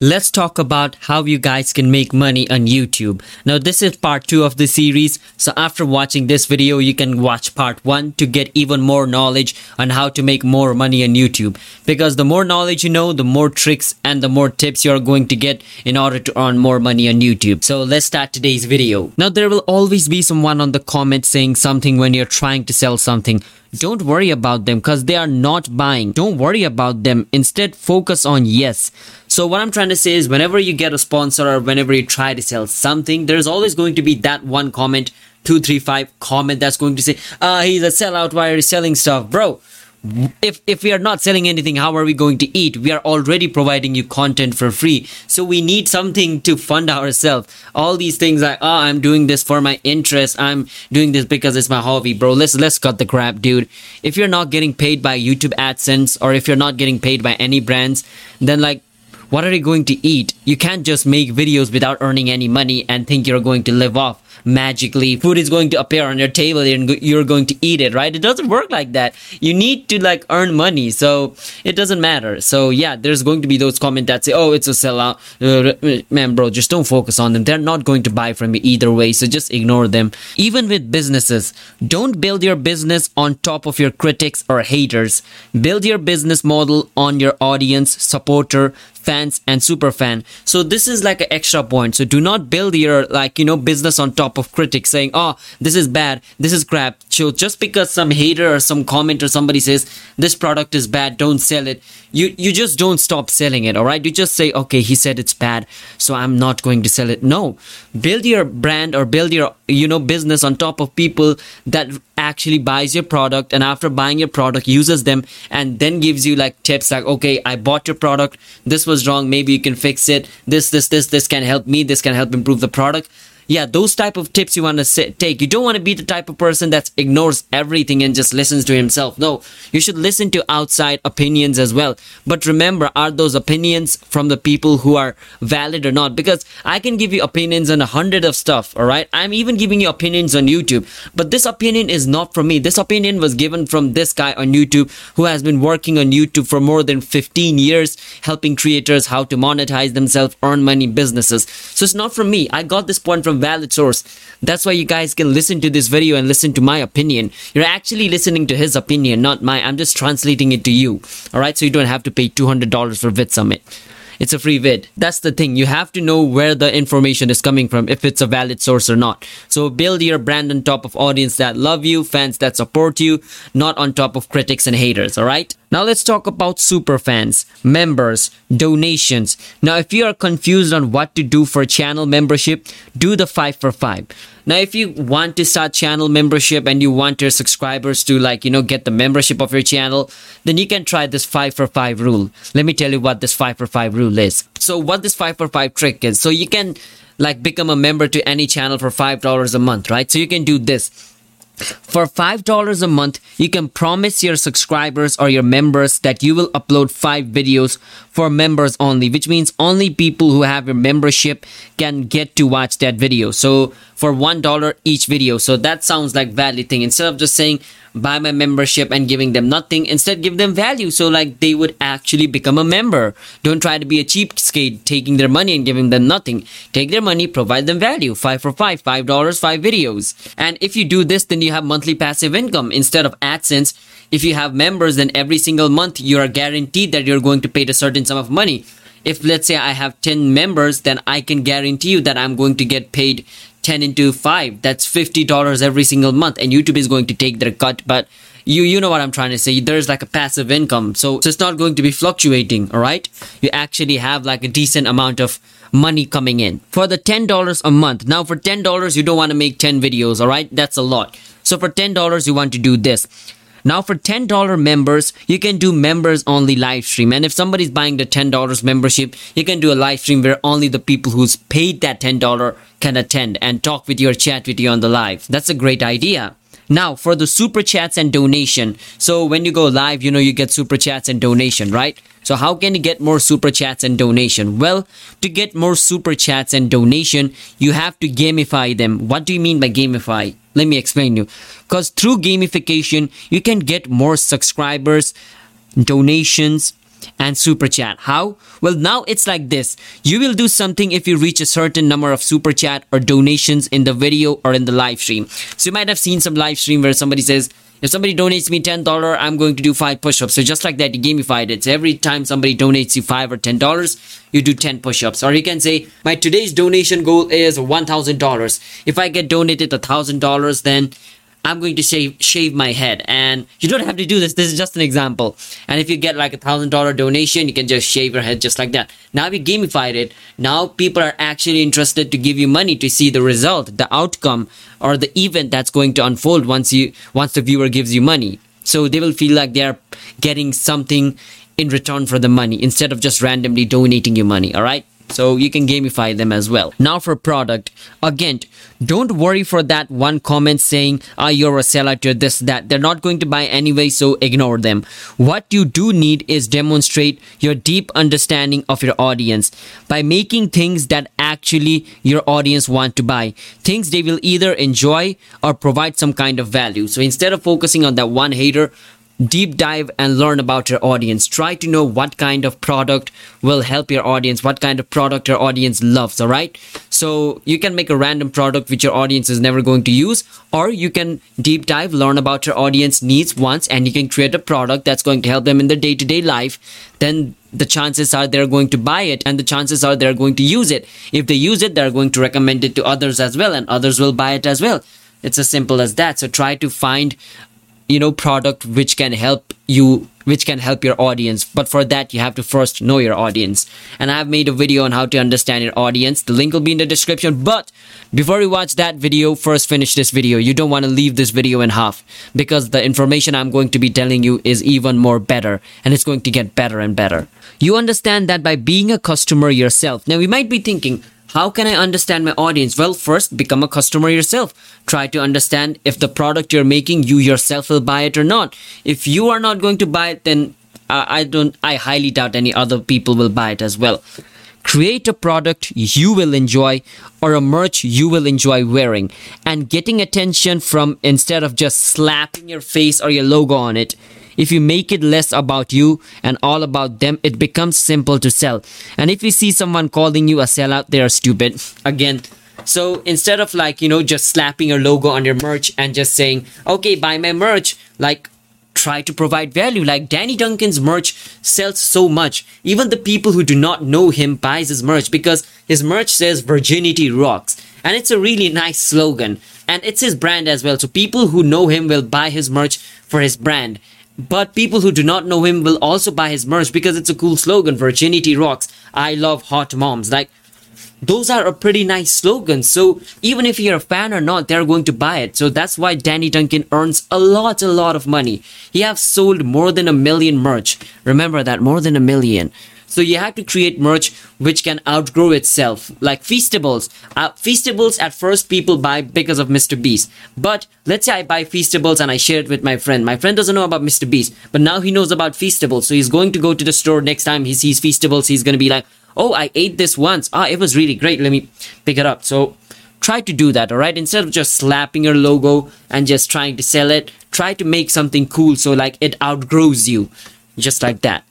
Let's talk about how you guys can make money on YouTube. Now, this is part two of the series. So after watching this video, you can watch part one to get even more knowledge on how to make more money on YouTube. Because the more knowledge you know, the more tricks and the more tips you're going to get in order to earn more money on YouTube. So let's start today's video. Now, there will always be someone on the comment saying something when you're trying to sell something. Don't worry about them because they are not buying. Don't worry about them. Instead, focus on yes. So what I'm trying to say is whenever you get a sponsor or whenever you try to sell something, there's always going to be that one comment, two, three, five comment that's going to say, ah, he's a sellout. Why are you selling stuff? Bro, if if we are not selling anything how are we going to eat? We are already providing you content for free. So we need something to fund ourselves. All these things like oh i'm doing this for my interest. I'm doing this because it's my hobby. Bro let's let's cut the crap dude. If you're not getting paid by youtube adsense or if you're not getting paid by any brands then like what are you going to eat? You can't just make videos without earning any money and think you're going to live off magically. Food is going to appear on your table and you're going to eat it right? It doesn't work like that. You need to like earn money so it doesn't matter. So yeah there's going to be those comments that say oh it's a sellout. Uh, man bro just don't focus on them. They're not going to buy from you either way so just ignore them. Even with businesses don't build your business on top of your critics or haters. Build your business model on your audience supporter fans and super fan. So this is like an extra point. So do not build your like you know business on top of critics saying oh this is bad. This is crap. So just because some hater or some comment or somebody says this product is bad don't sell it you you just don't stop selling it all right you just say okay he said it's bad so i'm not going to sell it. No. Build your brand or build your you know business on top of people that actually buys your product and after buying your product uses them and then gives you like tips like okay i bought your product. This was wrong. Maybe you can fix it. This this this this can help me. This can help improve the product yeah those type of tips you want to take. You don't want to be the type of person that ignores everything and just listens to himself. No you should listen to outside opinions as well. But remember are those opinions from the people who are valid or not? Because i can give you opinions on a hundred of stuff all right i'm even giving you opinions on youtube. But this opinion is not from me. This opinion was given from this guy on youtube who has been working on youtube for more than 15 years helping creators how to monetize themselves earn money businesses. So it's not from me. I got this point from valid source. That's why you guys can listen to this video and listen to my opinion. You're actually listening to his opinion, not mine. I'm just translating it to you. Alright, so you don't have to pay $200 for VidSummit. It's a free vid. That's the thing. You have to know where the information is coming from, if it's a valid source or not. So build your brand on top of audience that love you, fans that support you, not on top of critics and haters, alright? Now let's talk about super fans, members, donations. Now if you are confused on what to do for channel membership, do the 5 for 5. Now if you want to start channel membership and you want your subscribers to like, you know, get the membership of your channel, then you can try this 5 for 5 rule. Let me tell you what this 5 for 5 rule is. So what this 5 for 5 trick is. So you can like become a member to any channel for $5 a month, right? So you can do this for $5 a month, you can promise your subscribers or your members that you will upload 5 videos for members only, which means only people who have your membership can get to watch that video. So for $1 each video. So that sounds like valid thing. Instead of just saying buy my membership and giving them nothing, instead give them value. So like they would actually become a member. Don't try to be a cheapskate taking their money and giving them nothing. Take their money, provide them value. Five for five, five dollars, five videos. And if you do this, then you have monthly passive income instead of AdSense. If you have members, then every single month you are guaranteed that you're going to pay a certain sum of money if let's say I have 10 members, then I can guarantee you that I'm going to get paid 10 into 5 that's $50 every single month and youtube is going to take their cut but you you know what i'm trying to say there's like a passive income so, so it's not going to be fluctuating all right? You actually have like a decent amount of money coming in. For the $10 a month now for $10 you don't want to make 10 videos all right? That's a lot. So for $10 you want to do this now for $10 members, you can do members only live stream. And if somebody's buying the $10 membership, you can do a live stream where only the people who's paid that $10 can attend and talk with your chat with you on the live. That's a great idea. Now for the super chats and donation. So when you go live, you know you get super chats and donation, right? So how can you get more super chats and donation? Well, to get more super chats and donation, you have to gamify them. What do you mean by gamify? Let me explain you. Because through gamification, you can get more subscribers, donations, and super chat. How? Well, now it's like this. You will do something if you reach a certain number of super chat or donations in the video or in the live stream. So you might have seen some live stream where somebody says, if somebody donates me $10, I'm going to do five push-ups. So just like that, you gamified it. So every time somebody donates you five or $10, you do 10 push-ups. Or you can say, my today's donation goal is $1,000. If I get donated $1,000, then I'm going to shave shave my head. And you don't have to do this. This is just an example. And if you get like a thousand dollar donation, you can just shave your head just like that. Now we gamified it. Now people are actually interested to give you money to see the result, the outcome, or the event that's going to unfold once you once the viewer gives you money. So they will feel like they're getting something in return for the money instead of just randomly donating you money. All right so you can gamify them as well. Now for product. Again don't worry for that one comment saying ah you're a seller you're this that. They're not going to buy anyway so ignore them. What you do need is demonstrate your deep understanding of your audience by making things that actually your audience want to buy. Things they will either enjoy or provide some kind of value. So instead of focusing on that one hater deep dive and learn about your audience. Try to know what kind of product will help your audience, what kind of product your audience loves, all right? So you can make a random product which your audience is never going to use, or you can deep dive, learn about your audience needs once, and you can create a product that's going to help them in their day to day life. Then the chances are they're going to buy it and the chances are they're going to use it. If they use it, they're going to recommend it to others as well, and others will buy it as well. It's as simple as that. So try to find you know product which can help you which can help your audience. But for that you have to first know your audience. And i've made a video on how to understand your audience. The link will be in the description. But before you watch that video first finish this video. You don't want to leave this video in half because the information i'm going to be telling you is even more better. And it's going to get better and better. You understand that by being a customer yourself. Now you might be thinking how can I understand my audience? Well, first, become a customer yourself. Try to understand if the product you're making, you yourself will buy it or not. If you are not going to buy it, then I don't, I highly doubt any other people will buy it as well. Create a product you will enjoy or a merch you will enjoy wearing and getting attention from instead of just slapping your face or your logo on it if you make it less about you and all about them, it becomes simple to sell. And if you see someone calling you a sellout, they are stupid. Again, so instead of like, you know, just slapping your logo on your merch and just saying, okay, buy my merch, like try to provide value. Like Danny Duncan's merch sells so much. Even the people who do not know him buys his merch because his merch says virginity rocks. And it's a really nice slogan. And it's his brand as well. So people who know him will buy his merch for his brand. But people who do not know him will also buy his merch because it's a cool slogan. Virginity rocks. I love hot moms. Like, those are a pretty nice slogan. So even if you're a fan or not, they're going to buy it. So that's why Danny Duncan earns a lot, a lot of money. He has sold more than a million merch. Remember that, more than a million. So you have to create merch which can outgrow itself, like Feastables. Uh, Feastables at first people buy because of Mr. Beast. But let's say I buy Feastables and I share it with my friend. My friend doesn't know about Mr. Beast, but now he knows about Feastables. So he's going to go to the store next time he sees Feastables. He's going to be like, oh, I ate this once. Ah, it was really great. Let me pick it up. So try to do that, alright? Instead of just slapping your logo and just trying to sell it, try to make something cool so like it outgrows you. Just like that.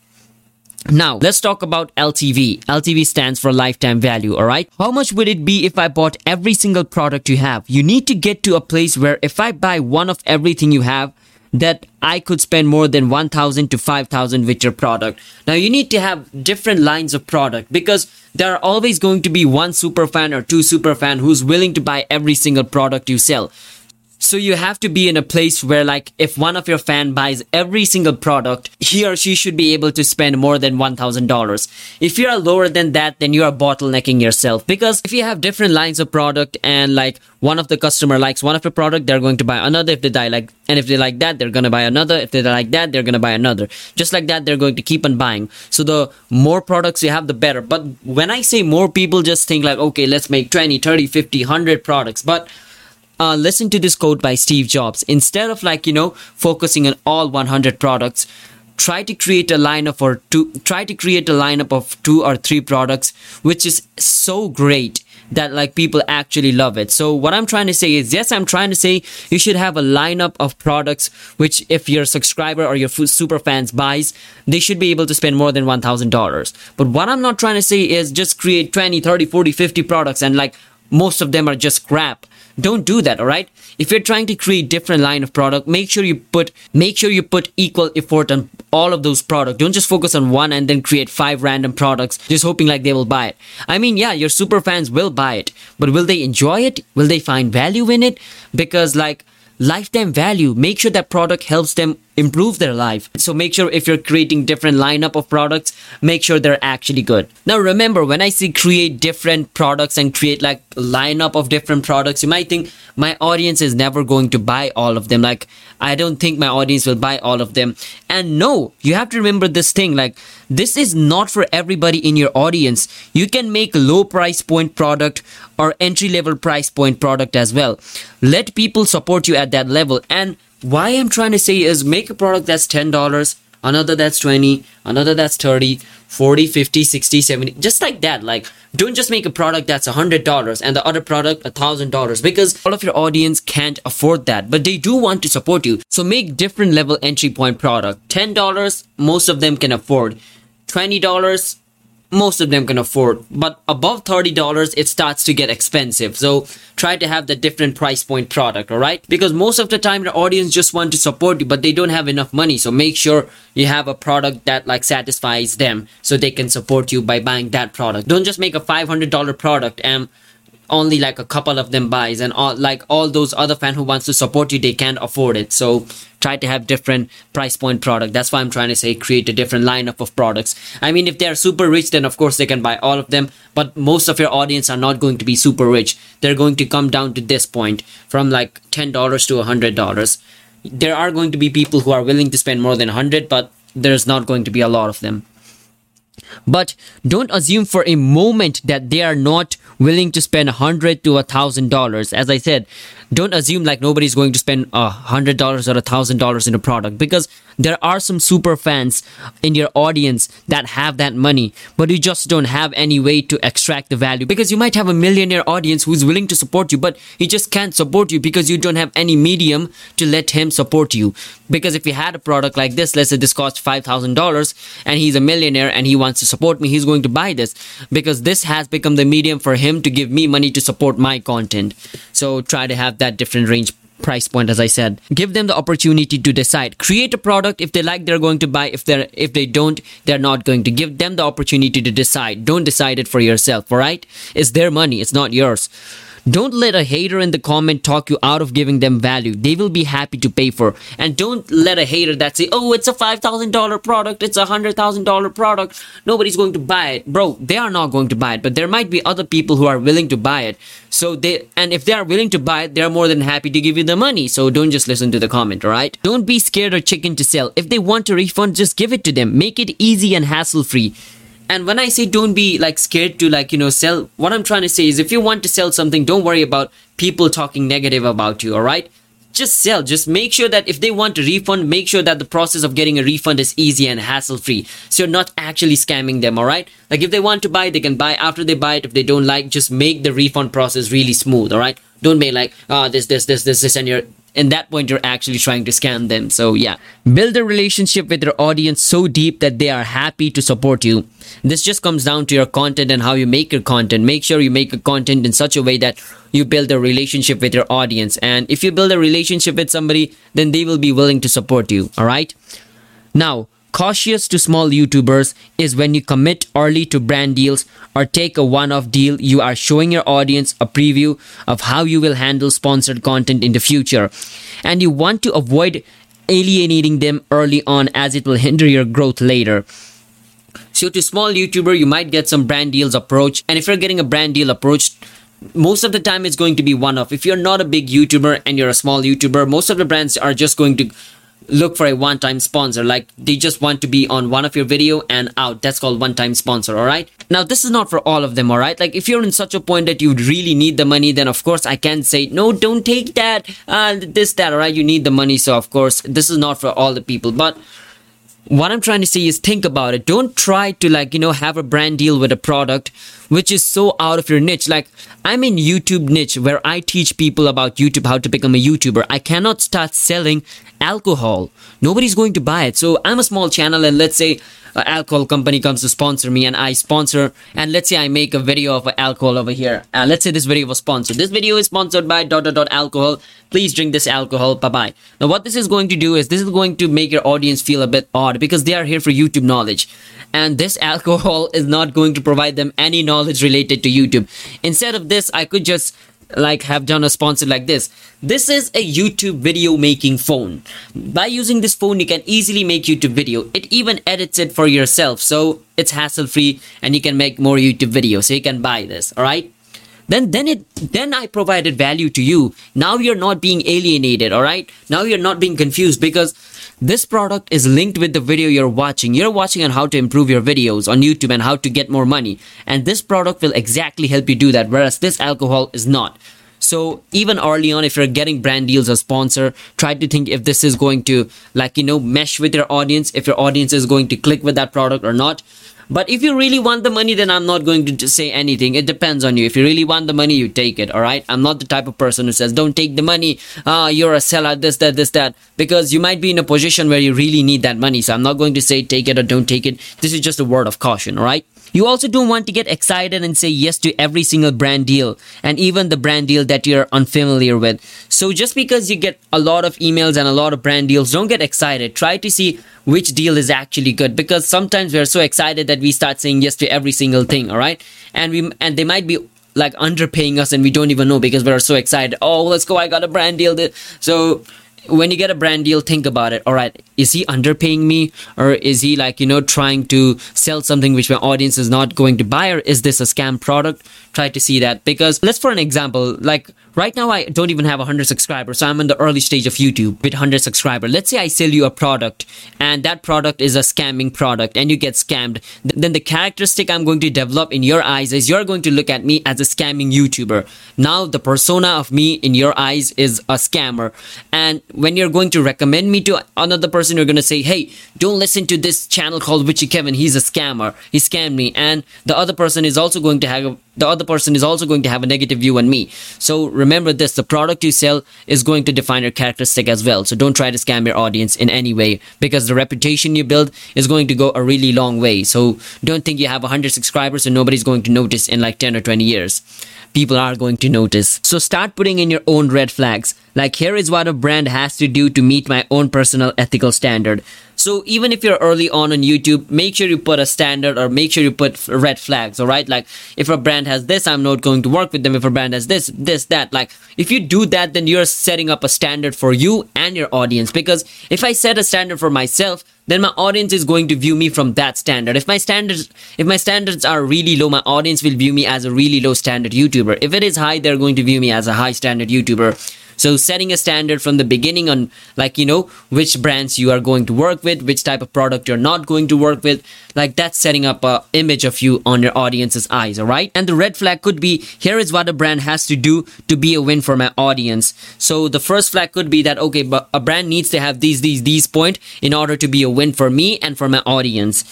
Now, let's talk about LTV. LTV stands for lifetime value, alright? How much would it be if I bought every single product you have? You need to get to a place where if I buy one of everything you have, that I could spend more than 1000 to 5000 with your product. Now you need to have different lines of product because there are always going to be one super fan or two super fan who's willing to buy every single product you sell. So you have to be in a place where like if one of your fan buys every single product, he or she should be able to spend more than $1,000. If you are lower than that, then you are bottlenecking yourself because if you have different lines of product and like one of the customer likes one of the product, they're going to buy another. If they die like, and if they like that, they're going to buy another. If they like that, they're going to buy another. Just like that, they're going to keep on buying. So the more products you have, the better. But when I say more people just think like, okay, let's make 20, 30, 50, 100 products. But uh, listen to this quote by Steve Jobs. Instead of like, you know, focusing on all 100 products, try to create a lineup or two try to create a lineup of two or three products which is so great that like people actually love it. So what i'm trying to say is yes i'm trying to say you should have a lineup of products which if your subscriber or your super fans buys they should be able to spend more than $1000 but what i'm not trying to say is just create 20 30 40 50 products and like most of them are just crap don't do that all right? If you're trying to create different line of product make sure you put make sure you put equal effort on all of those products. Don't just focus on one and then create five random products just hoping like they will buy it. I mean yeah your super fans will buy it but will they enjoy it? Will they find value in it? Because like lifetime value make sure that product helps them improve their life. So make sure if you're creating different lineup of products make sure they're actually good. Now remember when i say create different products and create like lineup of different products you might think my audience is never going to buy all of them. Like i don't think my audience will buy all of them. And no you have to remember this thing like this is not for everybody in your audience. You can make low price point product or entry level price point product as well. Let people support you at that level. And why i'm trying to say is make a product that's $10 another that's 20 another that's 30 40 50 60 70 just like that. Like don't just make a product that's $100 and the other product $1000 because all of your audience can't afford that but they do want to support you. So make different level entry point product. $10 most of them can afford. $20 most of them can afford. But above $30 it starts to get expensive. So try to have the different price point product all right? Because most of the time the audience just want to support you but they don't have enough money. So make sure you have a product that like satisfies them so they can support you by buying that product. Don't just make a $500 product and only like a couple of them buys and all like all those other fan who wants to support you they can't afford it. So try to have different price point product. That's why i'm trying to say create a different lineup of products. I mean if they're super rich then of course they can buy all of them but most of your audience are not going to be super rich. They're going to come down to this point from like $10 to $100 there are going to be people who are willing to spend more than 100 but there's not going to be a lot of them but don't assume for a moment that they are not willing to spend a hundred to a thousand dollars. As I said, don't assume like nobody's going to spend a hundred dollars or a thousand dollars in a product because there are some super fans in your audience that have that money, but you just don't have any way to extract the value because you might have a millionaire audience who's willing to support you, but he just can't support you because you don't have any medium to let him support you. Because if you had a product like this, let's say this thousand dollars and he's a millionaire and he wants to support me, he's going to buy this because this has become the medium for him to give me money to support my content. So try to have that different range price point as i said. Give them the opportunity to decide. Create a product. If they like they're going to buy. If they're if they don't they're not going to. Give them the opportunity to decide. Don't decide it for yourself all right? It's their money. It's not yours don't let a hater in the comment talk you out of giving them value. They will be happy to pay for. And don't let a hater that say, oh, it's a $5,000 product, it's a $100,000 product, nobody's going to buy it. Bro, they are not going to buy it, but there might be other people who are willing to buy it. So they, and if they are willing to buy it, they're more than happy to give you the money. So don't just listen to the comment, alright? Don't be scared or chicken to sell. If they want a refund, just give it to them. Make it easy and hassle free and when i say don't be like scared to like you know sell what i'm trying to say is if you want to sell something don't worry about people talking negative about you all right just sell. Just make sure that if they want a refund make sure that the process of getting a refund is easy and hassle free so you're not actually scamming them all right like if they want to buy they can buy. After they buy it if they don't like just make the refund process really smooth all right don't be like oh this this this this this and you're in that point you're actually trying to scam them. So yeah. Build a relationship with your audience so deep that they are happy to support you. This just comes down to your content and how you make your content. Make sure you make your content in such a way that you build a relationship with your audience. And if you build a relationship with somebody then they will be willing to support you. All right? Now Cautious to small YouTubers is when you commit early to brand deals or take a one off deal, you are showing your audience a preview of how you will handle sponsored content in the future. And you want to avoid alienating them early on as it will hinder your growth later. So, to small YouTuber, you might get some brand deals approach. And if you're getting a brand deal approach, most of the time it's going to be one off. If you're not a big YouTuber and you're a small YouTuber, most of the brands are just going to look for a one-time sponsor. Like they just want to be on one of your video and out. That's called one-time sponsor all right? Now this is not for all of them all right? Like if you're in such a point that you really need the money then of course i can say no don't take that uh this that all right? You need the money so of course this is not for all the people. But what I'm trying to say is think about it. Don't try to like, you know, have a brand deal with a product which is so out of your niche. Like I'm in YouTube niche where I teach people about YouTube, how to become a YouTuber. I cannot start selling alcohol. Nobody's going to buy it. So I'm a small channel and let's say an alcohol company comes to sponsor me and I sponsor and let's say I make a video of alcohol over here. Uh, let's say this video was sponsored. This video is sponsored by dot dot dot alcohol. Please drink this alcohol. Bye bye. Now what this is going to do is this is going to make your audience feel a bit odd because they are here for YouTube knowledge. And this alcohol is not going to provide them any knowledge related to YouTube. Instead of this, I could just like have done a sponsor like this. This is a youtube video making phone. By using this phone you can easily make youtube video. It even edits it for yourself so it's hassle free and you can make more youtube videos so you can buy this all right then then it then i provided value to you. Now you're not being alienated all right now you're not being confused because this product is linked with the video you're watching. You're watching on how to improve your videos on youtube and how to get more money. And this product will exactly help you do that whereas this alcohol is not. So even early on if you're getting brand deals or sponsor try to think if this is going to like you know mesh with your audience if your audience is going to click with that product or not but if you really want the money, then I'm not going to say anything. It depends on you. If you really want the money, you take it. All right. I'm not the type of person who says, don't take the money. Uh, you're a seller, this, that, this, that. Because you might be in a position where you really need that money. So I'm not going to say take it or don't take it. This is just a word of caution. All right. You also don't want to get excited and say yes to every single brand deal and even the brand deal that you're unfamiliar with. So just because you get a lot of emails and a lot of brand deals, don't get excited. Try to see which deal is actually good because sometimes we're so excited that we start saying yes to every single thing, all right? And we and they might be like underpaying us and we don't even know because we're so excited. Oh, let's go! I got a brand deal. So when you get a brand deal, think about it. All right, is he underpaying me, or is he like you know trying to sell something which my audience is not going to buy, or is this a scam product? Try to see that because let's for an example, like right now I don't even have 100 subscribers, so I'm in the early stage of YouTube with 100 subscribers. Let's say I sell you a product, and that product is a scamming product, and you get scammed. Then the characteristic I'm going to develop in your eyes is you're going to look at me as a scamming YouTuber. Now the persona of me in your eyes is a scammer, and when you're going to recommend me to another person, you're going to say, hey, don't listen to this channel called Witchey Kevin. He's a scammer. He scammed me. And the other person is also going to have a, the other person is also going to have a negative view on me. So remember this, the product you sell is going to define your characteristic as well. So don't try to scam your audience in any way because the reputation you build is going to go a really long way. So don't think you have 100 subscribers and nobody's going to notice in like 10 or 20 years people are going to notice. So start putting in your own red flags. Like here is what a brand has to do to meet my own personal ethical standard. So even if you're early on on YouTube, make sure you put a standard or make sure you put red flags, alright? Like if a brand has this, I'm not going to work with them. If a brand has this, this, that. Like if you do that, then you're setting up a standard for you and your audience. Because if I set a standard for myself, then my audience is going to view me from that standard. If my standards, if my standards are really low, my audience will view me as a really low standard YouTuber. If it is high, they're going to view me as a high standard YouTuber. So setting a standard from the beginning on like, you know, which brands you are going to work with, which type of product you're not going to work with, like that's setting up a image of you on your audience's eyes, all right? And the red flag could be here is what a brand has to do to be a win for my audience. So the first flag could be that okay, but a brand needs to have these these these point in order to be a win for me and for my audience.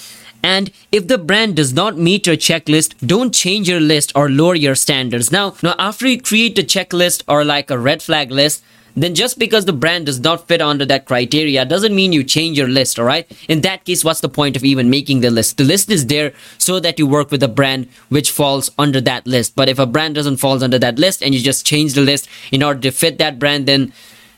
And if the brand does not meet your checklist, don't change your list or lower your standards. Now, now after you create a checklist or like a red flag list, then just because the brand does not fit under that criteria doesn't mean you change your list, alright? In that case, what's the point of even making the list? The list is there so that you work with a brand which falls under that list. But if a brand doesn't fall under that list and you just change the list in order to fit that brand, then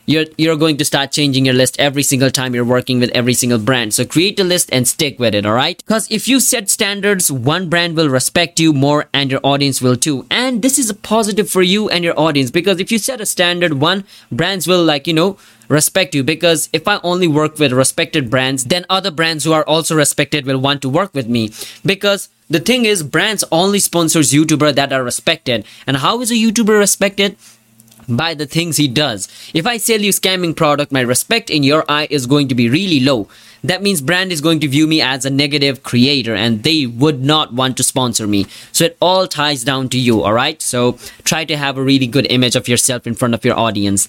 you're you're going to start changing your list every single time you're working with every single brand. So create a list and stick with it, all right? Because if you set standards, one brand will respect you more and your audience will too. And this is a positive for you and your audience because if you set a standard, one brands will like, you know, respect you because if I only work with respected brands, then other brands who are also respected will want to work with me because the thing is brands only sponsors YouTuber that are respected. And how is a YouTuber respected? By the things he does. If I sell you scamming product, my respect in your eye is going to be really low. That means brand is going to view me as a negative creator and they would not want to sponsor me. So it all ties down to you, all right? So try to have a really good image of yourself in front of your audience.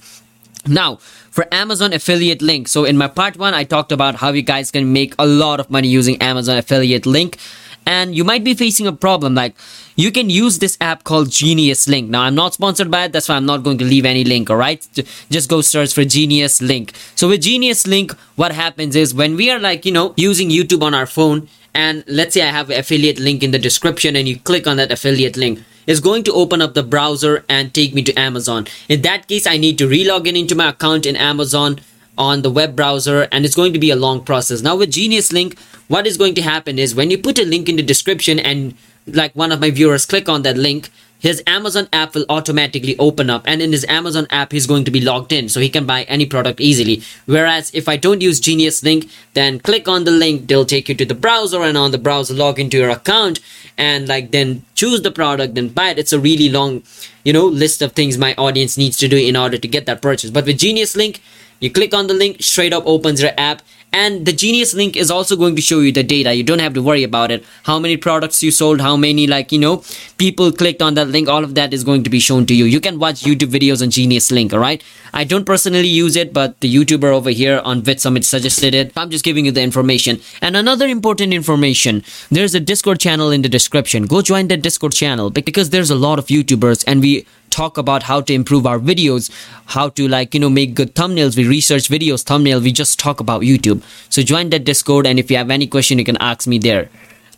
now for amazon affiliate link so in my part one i talked about how you guys can make a lot of money using amazon affiliate link and you might be facing a problem like you can use this app called genius link. Now i'm not sponsored by it. That's why i'm not going to leave any link all right? Just go search for genius link. So with genius link what happens is when we are like you know using youtube on our phone and let's say i have an affiliate link in the description and you click on that affiliate link it's going to open up the browser and take me to amazon. In that case i need to relog in into my account in amazon on the web browser and it's going to be a long process. Now with genius link what is going to happen is when you put a link in the description and like one of my viewers click on that link his amazon app will automatically open up. And in his amazon app he's going to be logged in so he can buy any product easily. Whereas if i don't use genius link then click on the link they'll take you to the browser and on the browser log into your account and like then choose the product then buy it. It's a really long you know list of things my audience needs to do in order to get that purchase. But with genius link you click on the link straight up opens your app and the genius link is also going to show you the data. You don't have to worry about it. How many products you sold how many like you know people clicked on that link all of that is going to be shown to you. You can watch youtube videos on genius link all right? I don't personally use it but the youtuber over here on vidsummit suggested it. I'm just giving you the information. And another important information there's a discord channel in the description. Go join that discord channel because there's a lot of youtubers and we talk about how to improve our videos how to like you know make good thumbnails we research videos thumbnail we just talk about youtube so join that discord and if you have any question you can ask me there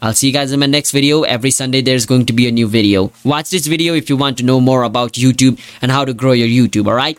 I'll see you guys in my next video. Every Sunday there's going to be a new video. Watch this video if you want to know more about YouTube and how to grow your YouTube, alright?